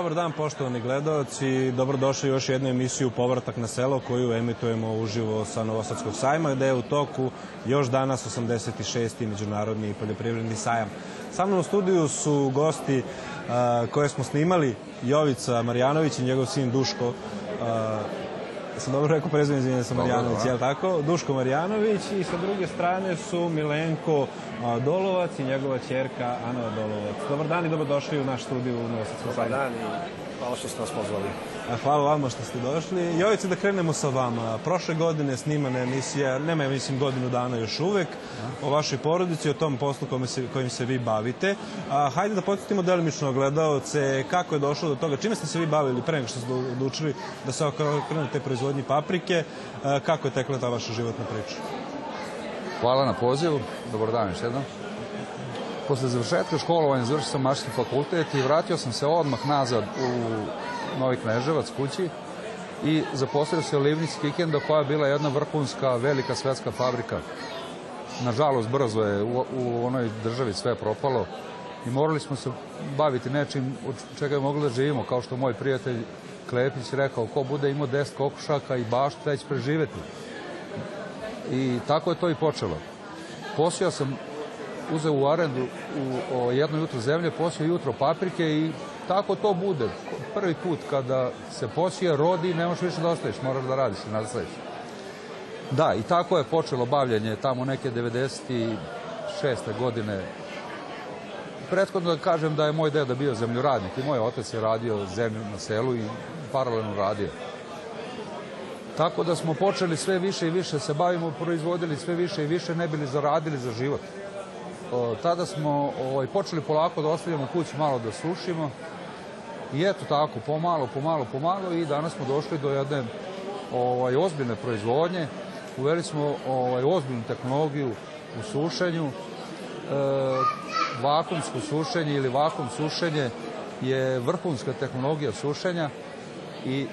Dobar dan poštovani gledalci, dobrodošli u još jednu emisiju Povratak na selo koju emitujemo uživo sa Novosadskog sajma gde je u toku još danas 86. Međunarodni poljoprivredni sajam. Sa mnom u studiju su gosti koje smo snimali Jovica Marjanović i njegov sin Duško sam dobro rekao prezime, izvinjam sam Marjanović, je li tako? Duško Marjanović i sa druge strane su Milenko Dolovac i njegova čerka Ana Dolovac. Dobar dan i dobrodošli u naš studiju u Novosadskom Dobar dan i hvala što ste nas pozvali. Hvala vama što ste došli. Jovice, da krenemo sa vama. Prošle godine snimana emisija, nema je, mislim, godinu dana još uvek, o vašoj porodici, o tom poslu kojim se, kojim se vi bavite. A, hajde da podsjetimo delimično gledalce kako je došlo do toga, čime ste se vi bavili pre nego što ste odlučili da se okrenete proizvodnji paprike, a, kako je tekla ta vaša životna priča? Hvala na pozivu, dobar dan još jednom. Posle završetka školovanja završio sam mašinski fakultet i vratio sam se odmah nazad u Novi Kneževac kući i zaposlio se u Livnici Kikenda koja je bila jedna vrhunska velika svetska fabrika. Nažalost, brzo je u, u onoj državi sve propalo i morali smo se baviti nečim od čega je mogli da živimo, kao što moj prijatelj Klepić rekao, ko bude imao 10 kokušaka i baštu, već preživeti. I tako je to i počelo. Posio sam, uzeo u arendu u, o, jedno jutro zemlje, posio jutro paprike i tako to bude. Prvi put kada se posije, rodi, ne možeš više da ostaviš, moraš da radiš i nastaviš. Da, i tako je počelo bavljanje tamo neke 96. godine. Prethodno da kažem da je moj deda bio zemljoradnik i moj otac je radio zemlju na selu i paralelno radio. Tako da smo počeli sve više i više se bavimo, proizvodili sve više i više, ne bili zaradili za život. Tada smo ovaj, počeli polako da ostavljamo kuću malo da sušimo i eto tako, pomalo, pomalo, pomalo i danas smo došli do jedne ovaj, ozbiljne proizvodnje. Uveli smo ovaj, ozbiljnu tehnologiju u sušenju. E, vakumsko sušenje ili vakum sušenje je vrhunska tehnologija sušenja i e,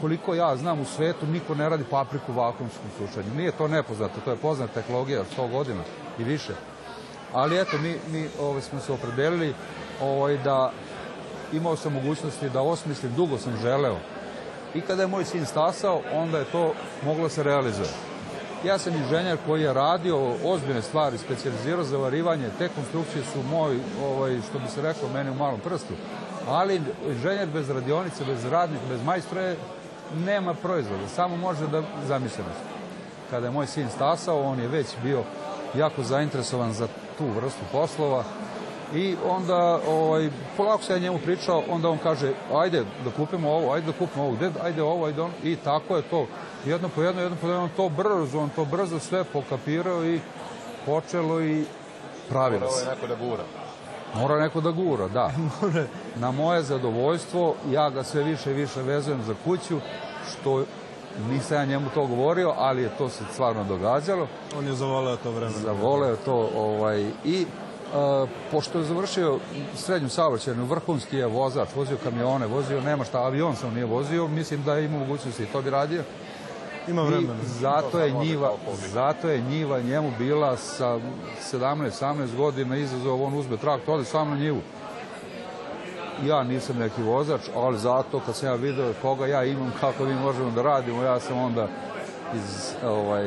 koliko ja znam u svetu niko ne radi papriku vakumskom sušenju. Nije to nepoznato, to je poznata tehnologija 100 godina i više. Ali eto, mi, mi ovaj, smo se opredelili ovaj, da imao sam mogućnosti da osmislim, dugo sam želeo. I kada je moj sin stasao, onda je to moglo se realizuje. Ja sam inženjer koji je radio ozbiljne stvari, specializirao za varivanje, te konstrukcije su moj, ovaj, što bi se reklo, meni u malom prstu. Ali inženjer bez radionice, bez radnika, bez majstora nema proizvoda, samo može da zamisli Kada je moj sin stasao, on je već bio jako zainteresovan za tu vrstu poslova i onda ovaj, polako se ja njemu pričao, onda on kaže ajde da kupimo ovo, ajde da kupimo ovo, ajde ovo, ajde ono i tako je to jedno po jedno, jedno po jedno, on to brzo, on to brzo sve pokapirao i počelo i pravilo se. Morao je neko da gura. Mora neko da gura, da. Na moje zadovoljstvo, ja ga sve više i više vezujem za kuću, što nisam ja njemu to govorio, ali je to se stvarno događalo. On je zavoleo to vreme. Zavoleo to, ovaj, i pošto je završio srednju saobraćajnu, vrhunski je vozač, vozio kamione, vozio, nema šta, avion sam nije vozio, mislim da ima mogućnosti i to bi radio. Ima vremena. I zato je njiva, zato je njiva njemu bila sa 17-18 godina izazov, on uzme traktor, ode sam na njivu. Ja nisam neki vozač, ali zato kad sam ja video koga ja imam, kako mi možemo da radimo, ja sam onda iz, ovaj,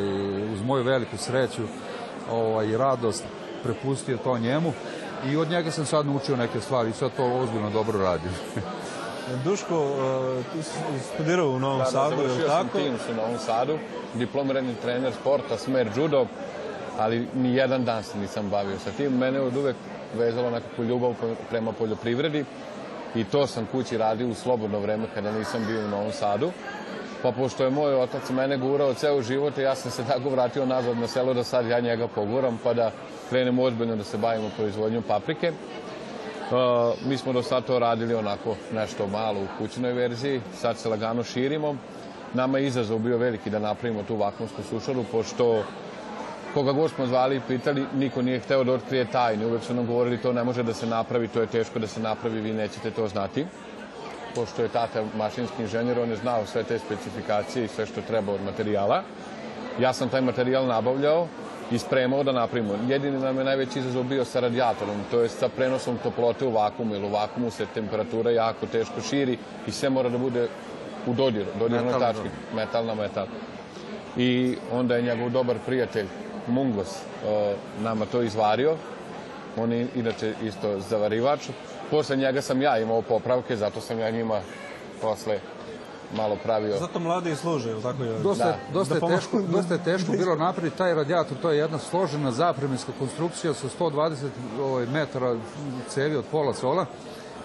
uz moju veliku sreću ovaj, radost prepustio to njemu i od njega sam sad naučio neke stvari i sad to ozbiljno dobro radim. Duško, uh, ti si studirao u Novom da, Sadu, da, je li završio tako? sam TIMS u Novom Sadu, diplomirani trener sporta, smer judo, ali ni jedan dan se nisam bavio sa tim. Mene od uvek vezalo nekakvu ljubav prema poljoprivredi i to sam kući radio u slobodno vreme kada nisam bio u Novom Sadu. Pa pošto je moj otac mene gurao ceo život, ja sam se tako vratio nazad na selo da sad ja njega poguram, pa da krenemo ozbiljno da se bavimo proizvodnjom paprike. Uh, mi smo do sad to radili onako nešto malo u kućnoj verziji, sad se lagano širimo. Nama je izazov bio veliki da napravimo tu vakumsku sušaru, pošto koga god smo zvali i pitali, niko nije hteo da otkrije tajne. Uvek su nam govorili to ne može da se napravi, to je teško da se napravi, vi nećete to znati. Pošto je tata mašinski inženjer, on je znao sve te specifikacije i sve što treba od materijala. Ja sam taj materijal nabavljao i spremao da napravimo. Jedini nam je najveći izazov bio sa radijatorom, to je sa prenosom toplote u vakumu, jer u vakumu se temperatura jako teško širi i sve mora da bude u dodiru, dodirnoj Metal, tački, metal na metal. I onda je njegov dobar prijatelj Mungos uh, nama to izvario. On je inače isto zavarivač. Posle njega sam ja imao popravke, zato sam ja njima posle malo pravio. Zato mladi i služe, ili tako je? Dosta, Da. dosta, Da je pomogu. teško, dosta je teško bilo napraviti taj radijator, to je jedna složena zapremenska konstrukcija sa 120 ovaj, metara cevi od pola cola.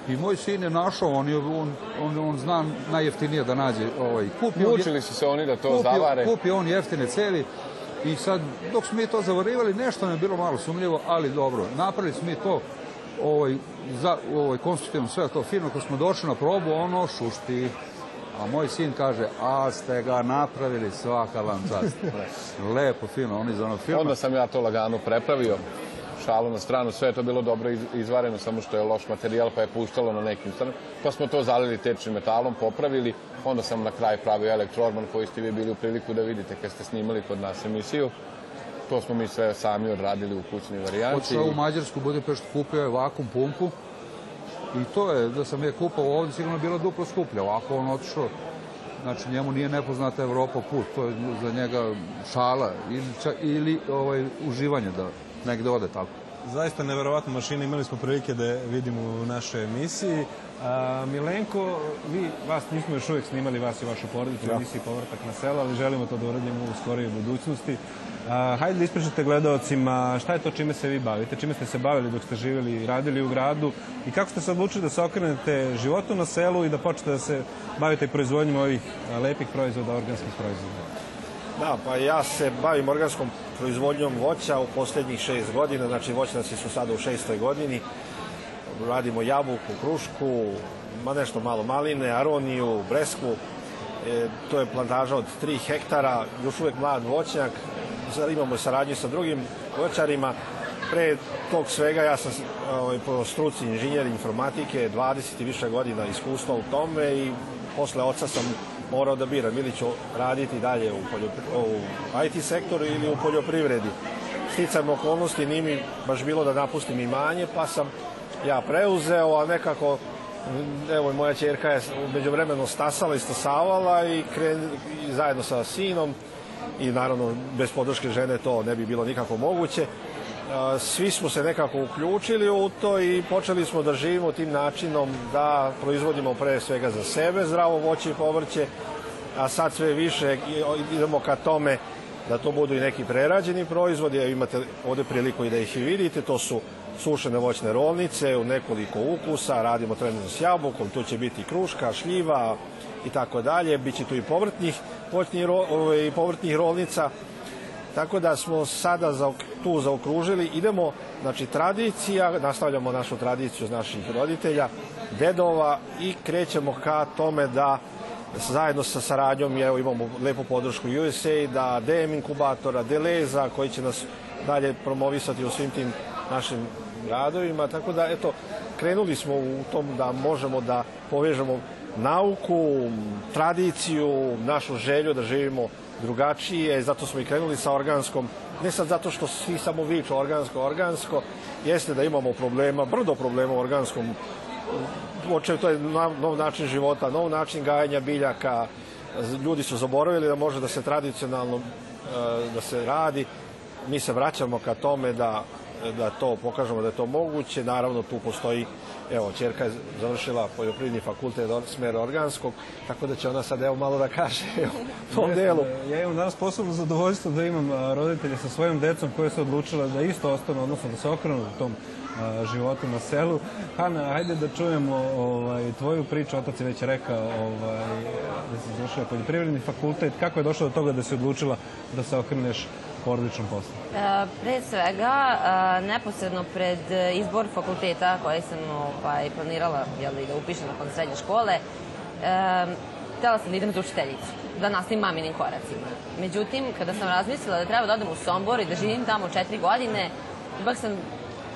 I moj sin je našao, on, je, on, on, on zna najjeftinije da nađe. Ovaj, kupio, on je- Mučili su se oni da to kupio, zavare. kupio on jeftine cevi i sad dok smo mi to zavarivali nešto nam je bilo malo sumnjivo, ali dobro, napravili smo mi to ovaj, za, ovaj, konstruktivno sve to fino, kad smo došli na probu, ono šušti. A moj sin kaže, a ste ga napravili svaka vam čast. Lepo, fino, oni za ono filma. Onda sam ja to lagano prepravio, šalu na stranu, sve je to bilo dobro iz- izvareno, samo što je loš materijal pa je puštalo na nekim stranama. Pa smo to zalili tečnim metalom, popravili, onda sam na kraju pravio elektroorman koji ste vi bili u priliku da vidite kad ste snimali kod nas emisiju. To smo mi sve sami odradili u kućnoj varijanti. Otišao u Mađarsku, Budimpeštu, kupio je vakum pumpu i to je, da sam je kupao ovdje, sigurno je bilo duplo skuplje. Ovako on otišao, znači njemu nije nepoznata Evropa put, to je za njega šala ili, ča, ili ovaj, uživanje da negde ode tako. Zaista neverovatna mašina, imali smo prilike da je vidimo u našoj emisiji. A, Milenko, vi, vas nismo još uvijek snimali, vas i vašu porodicu u emisiji Povratak na selo, ali želimo to da uradimo u skorijoj budućnosti. A, hajde da ispričate gledalcima šta je to čime se vi bavite, čime ste se bavili dok ste živjeli i radili u gradu i kako ste se odlučili da se okrenete životu na selu i da počnete da se bavite proizvodnjom ovih lepih proizvoda, organskih proizvoda. Da, pa ja se bavim organskom proizvodnjom voća u posljednjih šest godina, znači voćnjaci su sada u šestoj godini. Radimo jabuku, krušku, ma nešto malo maline, aroniju, bresku. E, to je plantaža od 3 hektara, još uvijek mlad voćnjak. Sad imamo saradnju sa drugim voćarima. Pre tog svega ja sam ovaj, po struci inženjer informatike, 20 i više godina iskustva u tome i posle oca sam morao da biram ili ću raditi dalje u, u IT sektoru ili u poljoprivredi. Sticam okolnosti, nije mi baš bilo da napustim imanje, pa sam ja preuzeo, a nekako evo moja čerka je umeđu vremenu stasala i stasavala i, kren, i zajedno sa sinom i naravno bez podrške žene to ne bi bilo nikako moguće. Svi smo se nekako uključili u to i počeli smo da živimo tim načinom da proizvodimo pre svega za sebe zdravo voće i povrće, a sad sve više idemo ka tome da to budu i neki prerađeni proizvodi, imate ovde priliku i da ih i vidite, to su sušene voćne rolnice u nekoliko ukusa, radimo trenutno s jabukom, tu će biti kruška, šljiva i tako dalje, biće tu i povrtnih voćnih ove, i povrtnih rolnica, tako da smo sada za, tu zaokružili, idemo, znači tradicija, nastavljamo našu tradiciju od naših roditelja, dedova i krećemo ka tome da zajedno sa saradnjom, evo imamo lepu podršku USA, da DM inkubatora, Deleza, koji će nas dalje promovisati u svim tim našim gradovima, tako da eto, krenuli smo u tom da možemo da povežemo nauku, tradiciju, našu želju da živimo drugačije, zato smo i krenuli sa organskom, ne sad zato što svi samo viču organsko, organsko, jeste da imamo problema, brdo problema u organskom Oče, to je nov, način života, nov način gajanja biljaka. Ljudi su zaboravili da može da se tradicionalno e, da se radi. Mi se vraćamo ka tome da, da to pokažemo da je to moguće. Naravno, tu postoji, evo, čerka je završila poljoprivredni fakultet od smera organskog, tako da će ona sad evo malo da kaže o tom delu. Ja imam danas posebno zadovoljstvo da imam roditelje sa svojom decom koje su odlučile da isto ostanu, odnosno da se okrenu u tom životu na selu. Hana, hajde da čujemo ovaj, tvoju priču. Otac je već rekao ovaj, da si završila poljoprivredni fakultet. Kako je došlo do toga da si odlučila da se okreneš porodičnom poslu? E, Pre svega, e, neposredno pred e, izbor fakulteta koji sam ovaj, planirala jel, da upišem nakon srednje škole, e, htela sam da idem za učiteljicu, da nastavim maminim koracima. Međutim, kada sam razmislila da treba da odem u Sombor i da živim tamo četiri godine, ipak sam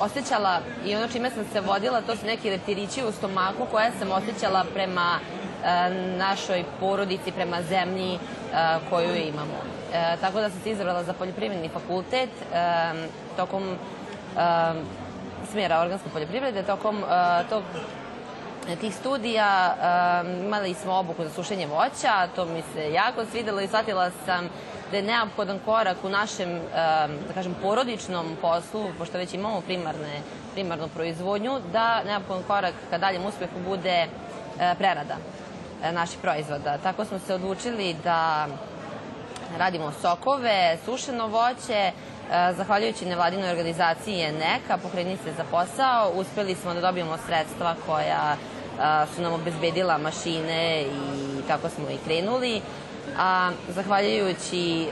osjećala i ono čime sam se vodila, to su neki leptirići u stomaku koje sam osjećala prema našoj porodici prema zemlji koju imamo. Tako da sam se izabrala za poljoprivredni fakultet tokom smjera organske poljoprivrede. Tokom tog tih studija imali smo obuku za sušenje voća, to mi se jako svidelo i shvatila sam da je neophodan korak u našem, da kažem, porodičnom poslu, pošto već imamo primarne, primarnu proizvodnju, da neophodan korak ka daljem uspehu bude prerada naših proizvoda. Tako smo se odlučili da radimo sokove, sušeno voće, Zahvaljujući nevladinoj organizaciji NEKA, pokrenuli se za posao, uspeli smo da dobijemo sredstva koja su nam obezbedila mašine i tako smo i krenuli. A zahvaljujući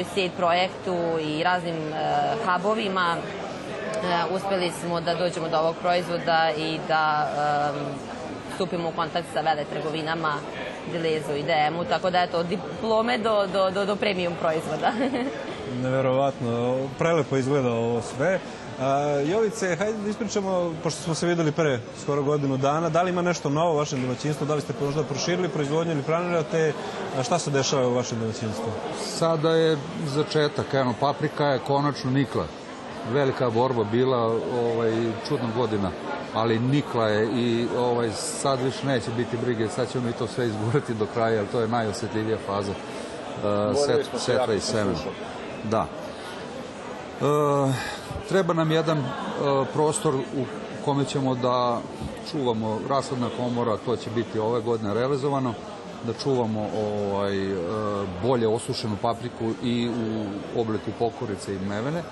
USAID projektu i raznim hubovima uspeli smo da dođemo do ovog proizvoda i da stupimo u kontakt sa vele trgovinama Dilezu i DM-u, tako da je to diplome do, do, do, do premium proizvoda. Neverovatno, prelepo izgleda ovo sve. A, Jovice, hajde da ispričamo, pošto smo se videli pre skoro godinu dana, da li ima nešto novo u vašem domaćinstvu, da li ste možda proširili proizvodnju ili planirate, a šta se dešava u vašem domaćinstvu? Sada je začetak, eno, paprika je konačno nikla. Velika borba bila, ovaj, čudna godina, ali nikla je i ovaj, sad više neće biti brige, sad ćemo mi to sve izgurati do kraja, jer to je najosetljivija faza uh, set, setra i semena. Da. E, treba nam jedan e, prostor u kome ćemo da čuvamo rashodna komora, to će biti ove godine realizovano, da čuvamo ovaj, bolje osušenu papriku i u obliku pokorice i mevene.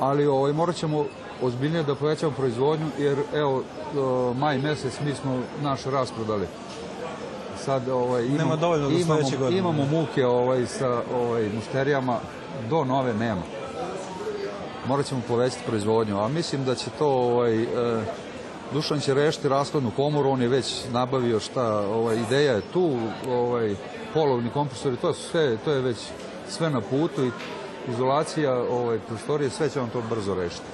Ali ovaj, morat ćemo ozbiljnije da povećamo proizvodnju, jer evo, e, maj mesec mi smo naš rasprodali sad ovaj, imamo, Nema dovoljno do imamo, godine. imamo muke ovaj, sa ovaj, mušterijama, do nove nema. Morat ćemo povećati proizvodnju, a mislim da će to ovaj, e, Dušan će rešiti rashodnu komoru, on je već nabavio šta, ovaj, ideja je tu, ovaj, polovni kompresori, to, sve, to je već sve na putu i izolacija ovaj, prostorije, sve će on to brzo rešiti.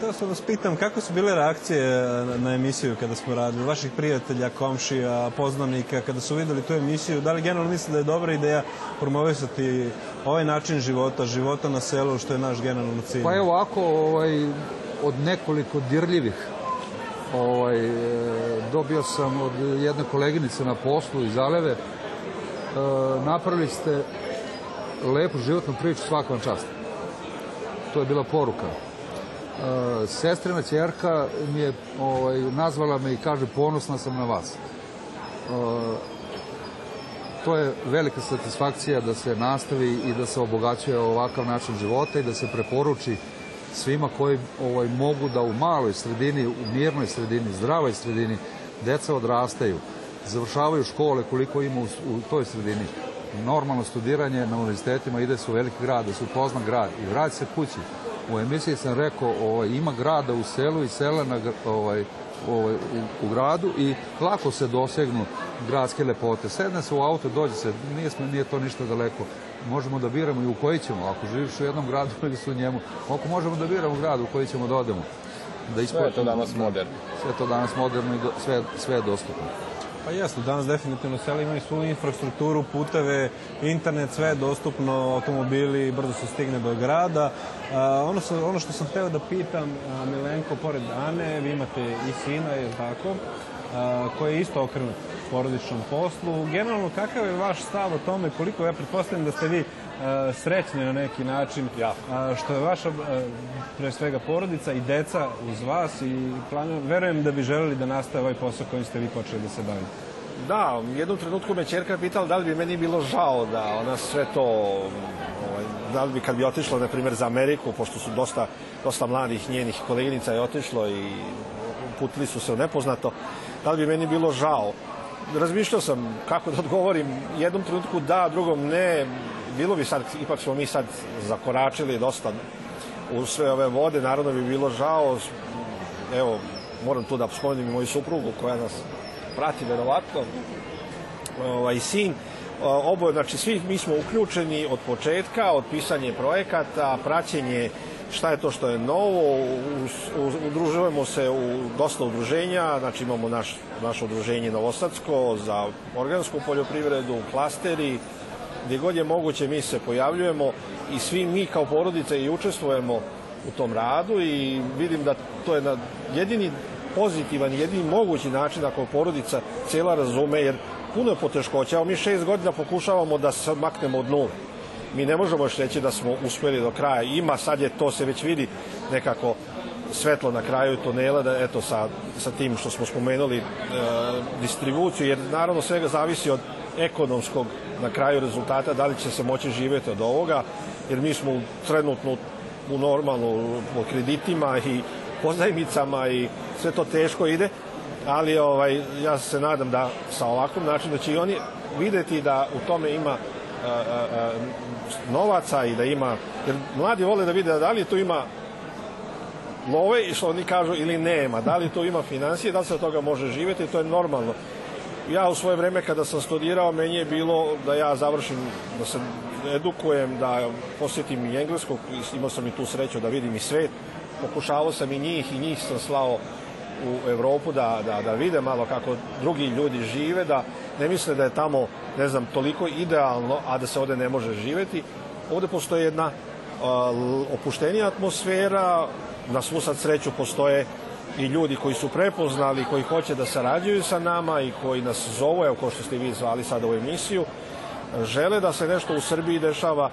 Teo sam vas pitam, kako su bile reakcije na, emisiju kada smo radili, vaših prijatelja, komšija, poznanika, kada su videli tu emisiju, da li generalno misle da je dobra ideja promovisati ovaj način života, života na selu, što je naš generalno cilj? Pa evo ovako, ovaj, od nekoliko dirljivih ovaj, e, dobio sam od jedne koleginice na poslu iz Aleve, e, napravili ste lepu životnu priču, svaka vam čast. To je bila poruka. E, sestrina ćerka mi je ovaj, nazvala me i kaže ponosna sam na vas. E, to je velika satisfakcija da se nastavi i da se obogaćuje ovakav način života i da se preporuči svima koji ovaj, mogu da u maloj sredini, u mirnoj sredini, zdravoj sredini, deca odrastaju, završavaju škole koliko ima u, u toj sredini. Normalno studiranje na univerzitetima ide se u veliki grad, da se upozna grad i vrati se kući. U emisiji sam rekao, ovaj, ima grada u selu i sela na, ovaj, ovaj, u, u gradu i lako se dosegnu gradske lepote. Sedne se u auto, dođe se, nije, nije to ništa daleko. Možemo da biramo i u koji ćemo, ako živiš u jednom gradu ili su u njemu, ako možemo da biramo grad u koji ćemo da odemo. Da sve je to danas moderno. Sve je to danas moderno i do, sve, sve je dostupno. Pa jeste, danas definitivno sela imaju svu infrastrukturu, puteve, internet, sve je dostupno, automobili, brzo se stigne do grada. A, ono, sam, ono što sam hteo da pitam, a, Milenko, pored Ane, vi imate i sina, je tako, a, koji je isto okrenut porodičnom poslu. Generalno, kakav je vaš stav o tome, koliko ja pretpostavljam da ste vi srećni na neki način, Ja. a, što je vaša a, pre svega porodica i deca uz vas i planujem, verujem da bi želeli da nastave ovaj posao kojim ste vi počeli da se bavite. Da, jednom trenutku me čerka pitala da li bi meni bilo žao da ona sve to, ovaj, da li bi kad bi otišla, na primjer, za Ameriku, pošto su dosta, dosta mladih njenih koleginica je otišlo i uputili su se u nepoznato, da li bi meni bilo žao. Razmišljao sam kako da odgovorim, jednom trenutku da, drugom ne, bilo bi sad, ipak smo mi sad zakoračili dosta u sve ove vode, naravno bi bilo žao, evo, moram tu da spomenem i moju suprugu koja nas prati verovatno, ovaj, sin, oboje, znači svi mi smo uključeni od početka, od pisanje projekata, praćenje šta je to što je novo, udružujemo se u dosta udruženja, znači imamo naš, naše udruženje Novosadsko za organsku poljoprivredu, klasteri, gdje god je moguće mi se pojavljujemo i svi mi kao porodice i učestvujemo u tom radu i vidim da to je na jedini pozitivan, jedini mogući način ako porodica cijela razume, jer puno je poteškoća. Evo mi šest godina pokušavamo da se maknemo od nule mi ne možemo još reći da smo uspeli do kraja. Ima, sad je to se već vidi nekako svetlo na kraju tunela, da eto sa, sa tim što smo spomenuli e, distribuciju, jer naravno svega zavisi od ekonomskog na kraju rezultata, da li će se moći živjeti od ovoga, jer mi smo trenutno u normalnu po kreditima i pozajmicama i sve to teško ide, ali ovaj, ja se nadam da sa ovakvom načinom da će i oni videti da u tome ima a, a, a, novaca i da ima, jer mladi vole da vide da li tu ima love i što oni kažu ili nema, da li to ima financije, da li se od toga može živjeti, to je normalno. Ja u svoje vreme kada sam studirao, meni je bilo da ja završim, da se edukujem, da posjetim i engleskog, imao sam i tu sreću da vidim i svet, pokušavao sam i njih i njih sam slao u Evropu da, da, da vide malo kako drugi ljudi žive, da ne misle da je tamo, ne znam, toliko idealno, a da se ovde ne može živeti. Ovde postoji jedna opuštenija atmosfera, na svu sad sreću postoje i ljudi koji su prepoznali, koji hoće da sarađuju sa nama i koji nas zovu, evo ko što ste vi zvali sada u emisiju, žele da se nešto u Srbiji dešava,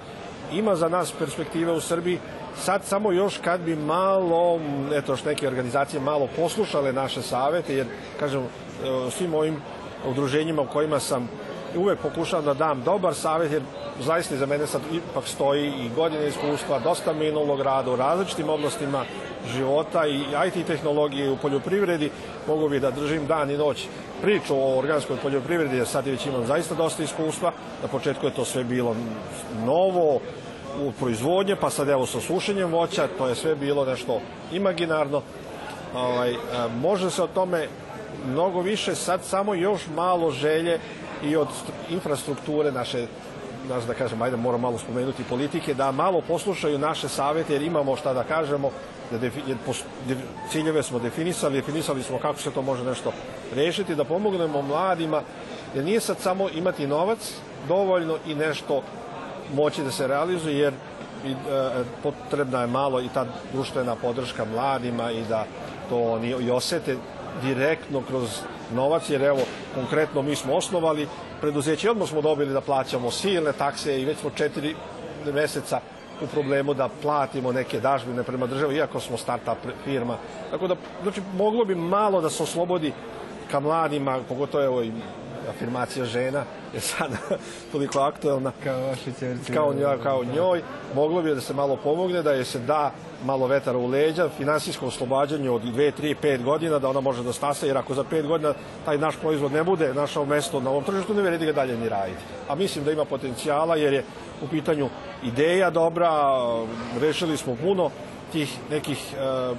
ima za nas perspektive u Srbiji, sad samo još kad bi malo, eto što neke organizacije malo poslušale naše savete, jer kažem, svim ovim udruženjima u kojima sam uvek pokušavam da dam dobar savjet, jer zaista za mene sad ipak stoji i godine iskustva, dosta minulog rada u različitim oblastima života i IT tehnologije u poljoprivredi, mogu bi da držim dan i noć priču o organskoj poljoprivredi, jer sad već imam zaista dosta iskustva. Na početku je to sve bilo novo, u proizvodnje, pa sad evo sa sušenjem voća, to je sve bilo nešto imaginarno. Ovaj, može se o tome mnogo više, sad samo još malo želje i od infrastrukture naše nas da kažem, ajde moram malo spomenuti politike, da malo poslušaju naše savete jer imamo šta da kažemo, da defi, pos, de, ciljeve smo definisali, definisali smo kako se to može nešto rešiti, da pomognemo mladima, jer nije sad samo imati novac dovoljno i nešto moći da se realizuje, jer i, e, potrebna je malo i ta društvena podrška mladima i da to oni i osete direktno kroz novac, jer evo, konkretno mi smo osnovali preduzeće i odmah smo dobili da plaćamo silne takse i već smo četiri meseca u problemu da platimo neke dažbine prema državi, iako smo startup firma. Tako da, znači, moglo bi malo da se oslobodi ka mladima, pogotovo evo i afirmacija žena je sad toliko aktuelna. Kao vaši kao, njoj, kao njoj. Moglo bi da se malo pomogne da je se da malo vetara u leđa finansijsko oslobađanje od 2, 3, 5 godina da ona može da stasa jer ako za 5 godina taj naš proizvod ne bude našao mesto na ovom tržištu ne vredi ga dalje ni raditi a mislim da ima potencijala jer je u pitanju ideja dobra rešili smo puno tih nekih uh,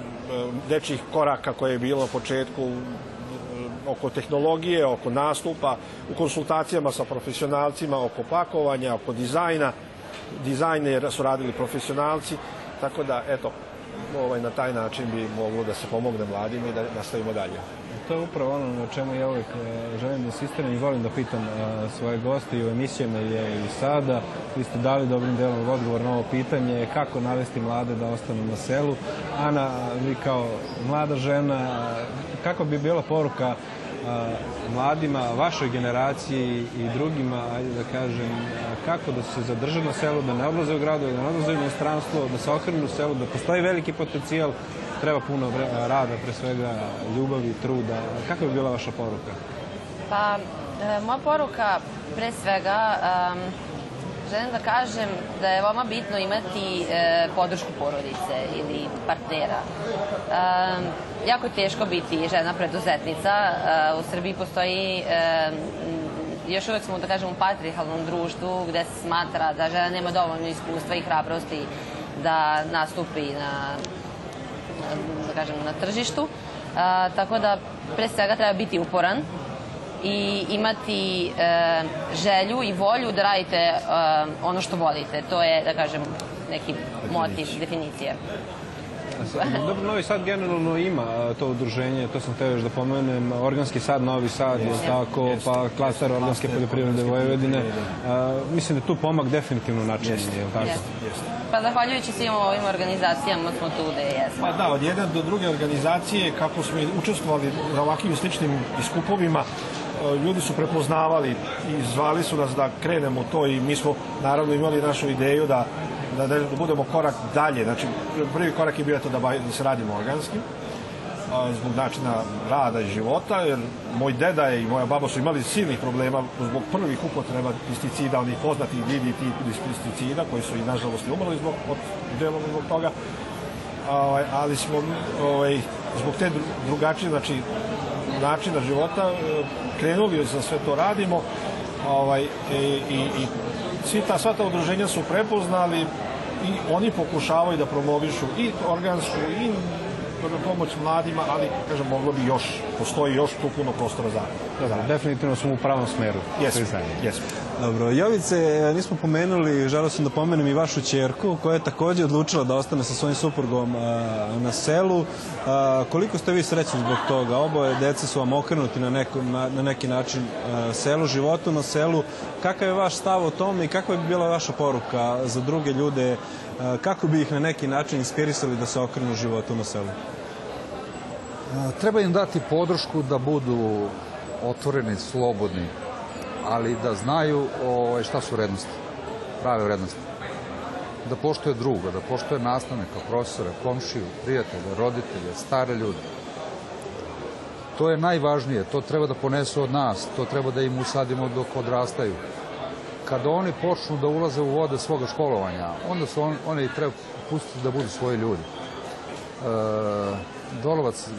dečjih koraka koje je bilo na početku oko tehnologije, oko nastupa, u konsultacijama sa profesionalcima, oko pakovanja, oko dizajna. Dizajne su radili profesionalci, tako da, eto, ovaj, na taj način bi moglo da se pomogne mladima i da nastavimo dalje. To je upravo ono na čemu ja uvijek e, želim da insistiram i volim da pitam e, svoje goste i u emisijama je i sada. Vi ste dali dobrim delom odgovor na ovo pitanje kako navesti mlade da ostanu na selu. Ana, vi kao mlada žena, kako bi bila poruka mladima, vašoj generaciji i drugima, ajde da kažem, kako da se zadrže na selu, da ne odlaze u gradu, da ne odlaze u inostranstvo, da se okrenu u selu, da postoji veliki potencijal, treba puno rada, pre svega ljubavi, truda. Kako bi bila vaša poruka? Pa, e, moja poruka, pre svega, um, želim da kažem da je veoma bitno imati e, podršku porodice ili partnera. E, jako je teško biti žena preduzetnica. Uh, u Srbiji postoji uh, još uvek smo, da kažem, u patrihalnom društvu gde se smatra da žena nema dovoljno iskustva i hrabrosti da nastupi na, da kažem, na tržištu. Uh, tako da, pre svega, treba biti uporan i imati e, želju i volju da radite e, ono što volite. To je, da kažem, neki motiv, definicija. Dobro, Novi Sad generalno ima a, to udruženje, to sam teo još da pomenem, Organski sad Novi Sad, je tako, pa klaster Organske poljoprivrede Vojvodine. A, mislim da je tu pomak definitivno načinjen, je li tako? Jeste. Pa zahvaljujući svim ovim organizacijama smo tu gde jesmo. Pa da, od jedne do druge organizacije, kako smo učestvovali na ovakvim sličnim iskupovima, e, ljudi su prepoznavali i zvali su nas da krenemo to i mi smo naravno imali našu ideju da da, da budemo korak dalje. Znači, prvi korak je bio to da, da se radimo organski, a, zbog načina rada i života, jer moj deda i moja baba su imali silnih problema zbog prvih upotreba pesticida, onih poznatih DDT pesticida, koji su i nažalost umrli zbog, od, delom zbog toga. A, ali smo ovaj, zbog te drugačije, znači, načina života e, krenuli za sve to radimo ovaj, i, i, i svi ta, sva ta udruženja su prepoznali i oni pokušavaju da promovišu i organsku i pomoć mladima, ali kažem, moglo bi još, postoji još tu puno prostora za. Dobro, definitivno smo u pravom smeru. Jesmo, jesmo. Dobro, Jovice, nismo pomenuli, želeo sam da pomenem i vašu čerku, koja je takođe odlučila da ostane sa svojim suprugom a, na selu. A, koliko ste vi srećni zbog toga? Oboje deca su vam okrenuti na, neko, na, na neki način a, selu, životu na selu. Kakav je vaš stav o tome i kakva bi bila vaša poruka za druge ljude? Kako bi ih na neki način inspirisali da se okrenu životu na selu? Treba im dati podršku da budu otvoreni, slobodni, ali da znaju o, šta su vrednosti, prave vrednosti. Da poštoje druga, da poštoje nastavnika, profesora, komšiju, prijatelja, roditelja, stare ljude. To je najvažnije, to treba da ponesu od nas, to treba da im usadimo dok odrastaju. Kada oni počnu da ulaze u vode svoga školovanja, onda su on, oni treba pustiti da budu svoji ljudi. E, Dolovac e,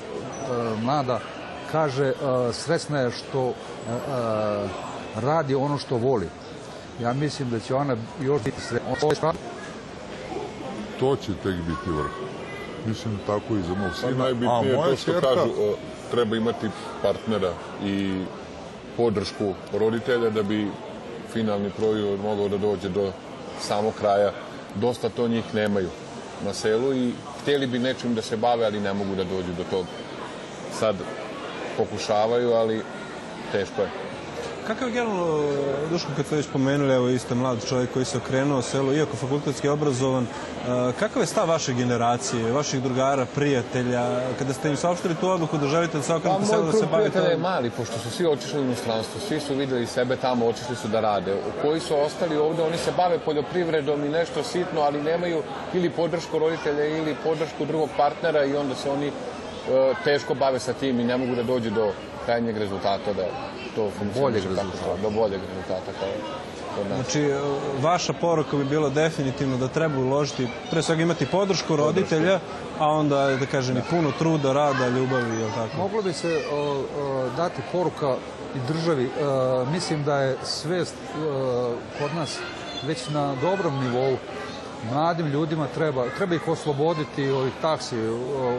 mlada kaže e, srećna je što e, radi ono što voli. Ja mislim da će ona još biti srećna. To će tek biti vrh. Mislim tako i za mog sina. Najbitnije je to što čerka... kažu, treba imati partnera i podršku roditelja da bi finalni proizvod mogao da dođe do samog kraja. Dosta to njih nemaju na selu i hteli bi nečim da se bave, ali ne mogu da dođu do tog. Sad pokušavaju, ali teško je. Kakav je generalno, Duško, kad ste već pomenuli, evo isto mlad čovjek koji se okrenuo selu, iako fakultetski obrazovan, kakav je stav vaše generacije, vaših drugara, prijatelja, kada ste im saopštili tu odluku da želite da se okrenete pa, selu, da se bavite... Moj krug prijatelja je mali, pošto su svi otišli u inostranstvo, svi su videli sebe tamo, otišli su da rade. Koji su ostali ovde, oni se bave poljoprivredom i nešto sitno, ali nemaju ili podršku roditelja ili podršku drugog partnera i onda se oni e, teško bave sa tim i ne mogu da dođu do krajnjeg rezultata da to boljeg rezultata. Do boljeg rezultata kao kod nas. Znači, vaša poruka bi bila definitivno da treba uložiti, pre svega imati podršku roditelja, a onda, da kažem, i puno truda, rada, ljubavi, je tako? Moglo bi se o, o, dati poruka i državi. E, mislim da je svest e, kod nas već na dobrom nivou mladim ljudima treba, treba ih osloboditi ovih taksi,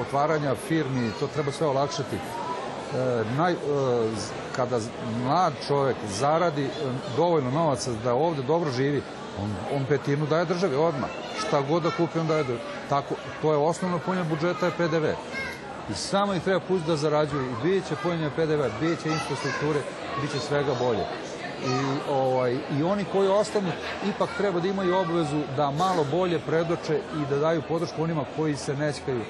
otvaranja firmi, to treba sve olakšati naj, e, kada mlad čovjek zaradi e, dovoljno novaca da ovde dobro živi, on, on petinu daje državi odmah. Šta god da kupi, on daje državi. Tako, to je osnovno punje budžeta je PDV. I samo ih treba pustiti da zarađuju. I bit će punjenje PDV, bit će infrastrukture, bit će svega bolje. I, ovaj, I oni koji ostanu ipak treba da imaju obvezu da malo bolje predoče i da daju podršku onima koji se nećkaju,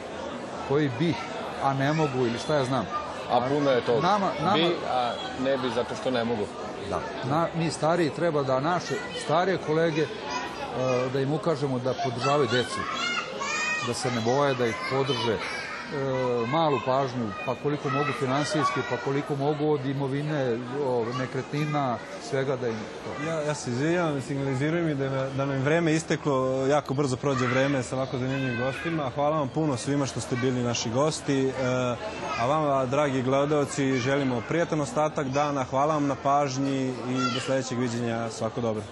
koji bi, a ne mogu ili šta ja znam a puno je to nama, nama, bi, a ne bi zato što ne mogu. Da. Na, mi stariji treba da naše starije kolege da im ukažemo da podržavaju decu, da se ne boje da ih podrže, e, malu pažnju, pa koliko mogu finansijski, pa koliko mogu od imovine, nekretnina, svega da im to. Ja, ja se izvijam, signalizirujem mi da, da nam vreme isteklo, jako brzo prođe vreme sa ovako zanimljivim gostima. Hvala vam puno svima što ste bili naši gosti, e, a vama, dragi gledalci, želimo prijatan ostatak dana, hvala vam na pažnji i do sledećeg viđenja, svako dobro.